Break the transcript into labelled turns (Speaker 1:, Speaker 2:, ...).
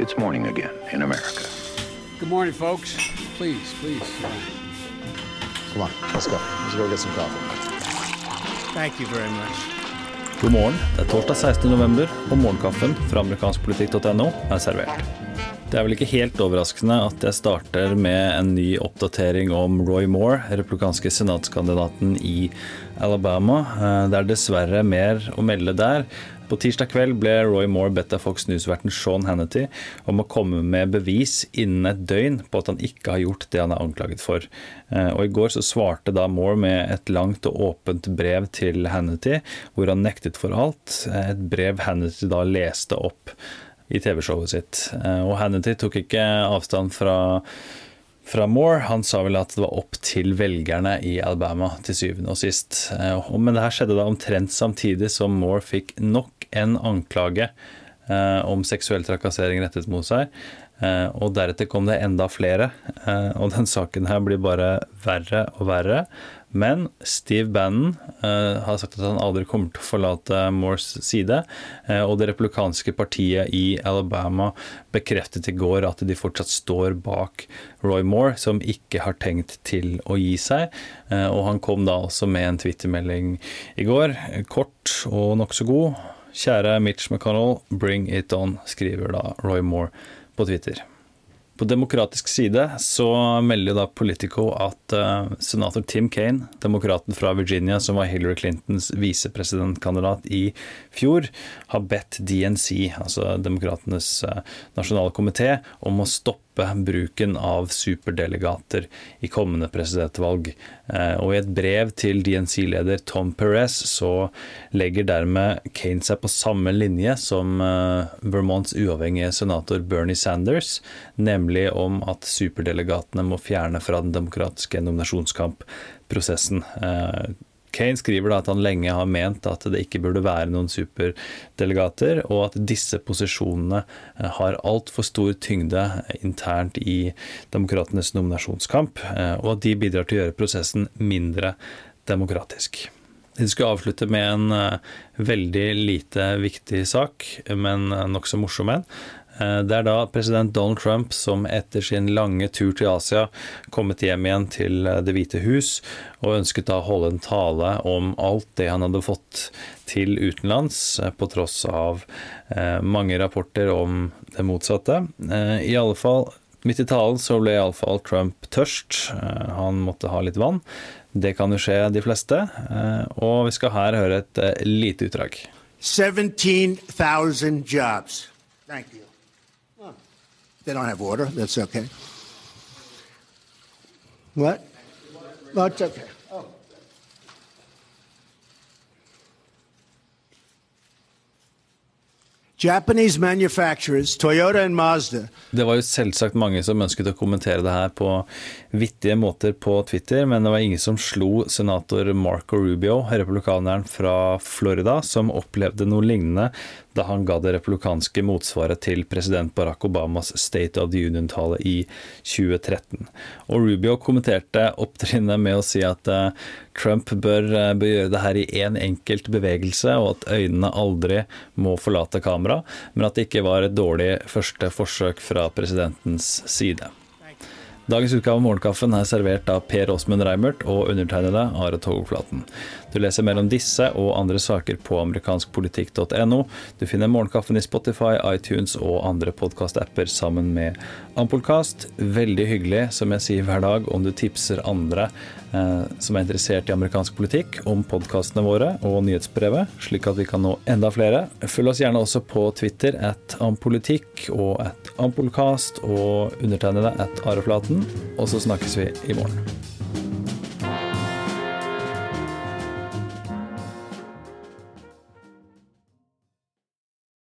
Speaker 1: It's morning again in America.
Speaker 2: Good morning, folks. Please, please.
Speaker 3: Come on, let's go. Let's go get some coffee.
Speaker 2: Thank you very much.
Speaker 4: God morgen. Det er torsdag 16. november, og morgenkaffen fra amerikanskpolitikk.no er servert. Det er vel ikke helt overraskende at jeg starter med en ny oppdatering om Roy Moore, republikanske senatskandidaten i Alabama. Eh, det er dessverre mer å melde der. På tirsdag kveld ble Roy Moore bedt av Fox News-verten Sean Hannity om å komme med bevis innen et døgn på at han ikke har gjort det han er anklaget for. Eh, og I går så svarte da Moore med et langt og åpent brev til Hannity, hvor han nektet for alt. Eh, et brev Hannity da leste opp i TV-showet sitt. Eh, og Hannity tok ikke avstand fra, fra Moore. Han sa vel at det var opp til velgerne i Alabama til syvende og sist. Eh, men det her skjedde da omtrent samtidig som Moore fikk nok en anklage om seksuell trakassering rettet mot seg. Og deretter kom det enda flere, og den saken her blir bare verre og verre. Men Steve Bannon har sagt at han aldri kommer til å forlate Moores side. Og det republikanske partiet i Alabama bekreftet i går at de fortsatt står bak Roy Moore, som ikke har tenkt til å gi seg. Og han kom da også med en twittermelding i går, kort og nokså god. Kjære Mitch McConnell, bring it on, skriver da Roy Moore på Twitter. På demokratisk side så melder da Politico at uh, senator Tim Kaine, demokraten fra Virginia som var Hillary Clintons visepresidentkandidat i fjor, har bedt DNC, altså demokratenes uh, nasjonale komité, om å stoppe bruken av superdelegater i kommende presidentvalg. Uh, og i et brev til DNC-leder Tom Perez så legger dermed Kane seg på samme linje som Vermonts uavhengige senator Bernie Sanders, nemlig om at superdelegatene må fjerne fra den demokratiske nominasjonskampprosessen. Eh, Kane skriver da at han lenge har ment at det ikke burde være noen superdelegater, og at disse posisjonene eh, har altfor stor tyngde internt i demokratenes nominasjonskamp, eh, og at de bidrar til å gjøre prosessen mindre demokratisk. Vi skal avslutte med en veldig lite viktig sak, men nokså morsom en. Eh, det er da president Donald Trump som etter sin lange tur til Asia kommet hjem igjen til eh, Det hvite hus og ønsket da å holde en tale om alt det han hadde fått til utenlands, eh, på tross av mange rapporter om det motsatte. I alle fall Midt i talen så ble iallfall Trump tørst. Han måtte ha litt vann. Det kan jo skje de fleste. Og vi skal her høre et lite utdrag.
Speaker 5: 17 000 jobs. Thank you. They don't have water. That's okay. What? No, it's okay. Japanese manufacturers, Toyota and Mazda.
Speaker 4: Det var jo selvsagt mange som ønsket å kommentere det her på vittige måter på Twitter, men det var ingen som slo senator Marco Rubio, republikaneren fra Florida, som opplevde noe lignende da han ga det republikanske motsvaret til president Barack Obamas State of the Union-tale i 2013. Og Rubio kommenterte opptrinnet med å si at uh, Trump bør, uh, bør, gjøre det her i én en enkelt bevegelse, og at øynene aldri må forlate kamera, men at det ikke var et dårlig første forsøk fra presidentens side. Dagens utgave av Morgenkaffen er servert av Per Åsmund Reimert og undertegnede Are Togflaten. Du leser mer om disse og andre saker på amerikanskpolitikk.no. Du finner Morgenkaffen i Spotify, iTunes og andre podkastapper sammen med Ampolkast. Veldig hyggelig, som jeg sier hver dag, om du tipser andre eh, som er interessert i amerikansk politikk, om podkastene våre og nyhetsbrevet, slik at vi kan nå enda flere. Følg oss gjerne også på Twitter at ampolitikk og at ampolkast og undertegnede at Areflaten. Og så snakkes vi i morgen.